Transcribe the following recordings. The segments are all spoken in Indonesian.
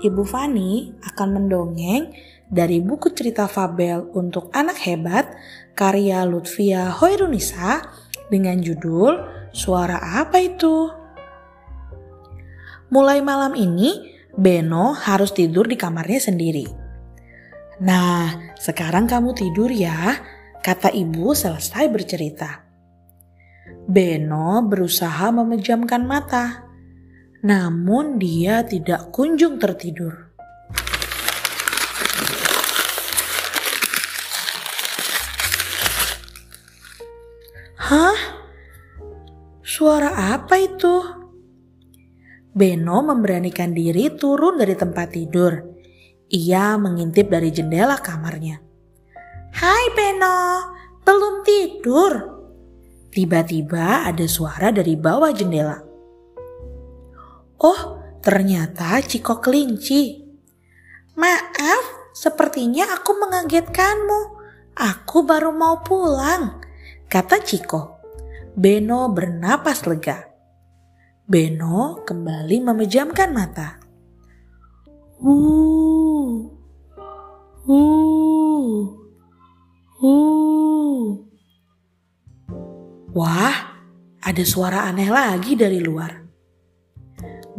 Ibu Fani akan mendongeng dari buku cerita fabel untuk anak hebat karya Lutfia Hoirunisa dengan judul Suara Apa Itu? Mulai malam ini, Beno harus tidur di kamarnya sendiri. Nah, sekarang kamu tidur ya, kata ibu selesai bercerita. Beno berusaha memejamkan mata, namun dia tidak kunjung tertidur. Hah? Suara apa itu? Beno memberanikan diri turun dari tempat tidur. Ia mengintip dari jendela kamarnya. Hai Beno, belum tidur? Tiba-tiba ada suara dari bawah jendela. Oh, ternyata Ciko kelinci. Maaf, sepertinya aku mengagetkanmu. Aku baru mau pulang kata Ciko. Beno bernapas lega. Beno kembali memejamkan mata. Uh, uh, uh. Wah, ada suara aneh lagi dari luar.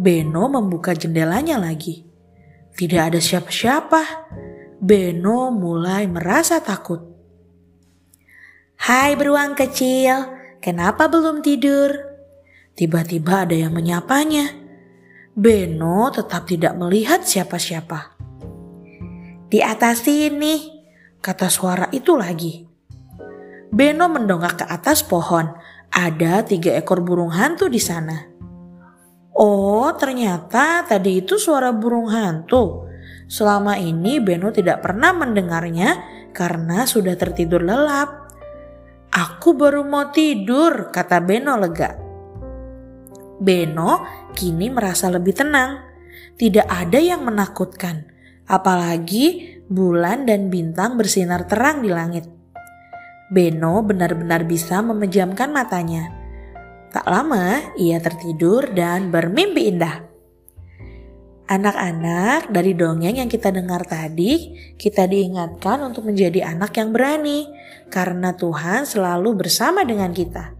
Beno membuka jendelanya lagi. Tidak ada siapa-siapa. Beno mulai merasa takut. Hai beruang kecil, kenapa belum tidur? Tiba-tiba ada yang menyapanya. Beno tetap tidak melihat siapa-siapa. Di atas sini, kata suara itu lagi. Beno mendongak ke atas pohon. Ada tiga ekor burung hantu di sana. Oh, ternyata tadi itu suara burung hantu. Selama ini Beno tidak pernah mendengarnya karena sudah tertidur lelap. Aku baru mau tidur, kata Beno lega. Beno kini merasa lebih tenang. Tidak ada yang menakutkan, apalagi bulan dan bintang bersinar terang di langit. Beno benar-benar bisa memejamkan matanya. Tak lama ia tertidur dan bermimpi indah. Anak-anak, dari dongeng yang kita dengar tadi, kita diingatkan untuk menjadi anak yang berani, karena Tuhan selalu bersama dengan kita.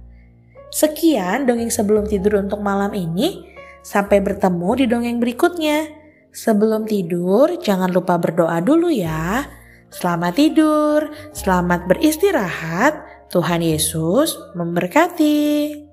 Sekian dongeng sebelum tidur untuk malam ini. Sampai bertemu di dongeng berikutnya. Sebelum tidur, jangan lupa berdoa dulu ya. Selamat tidur, selamat beristirahat. Tuhan Yesus memberkati.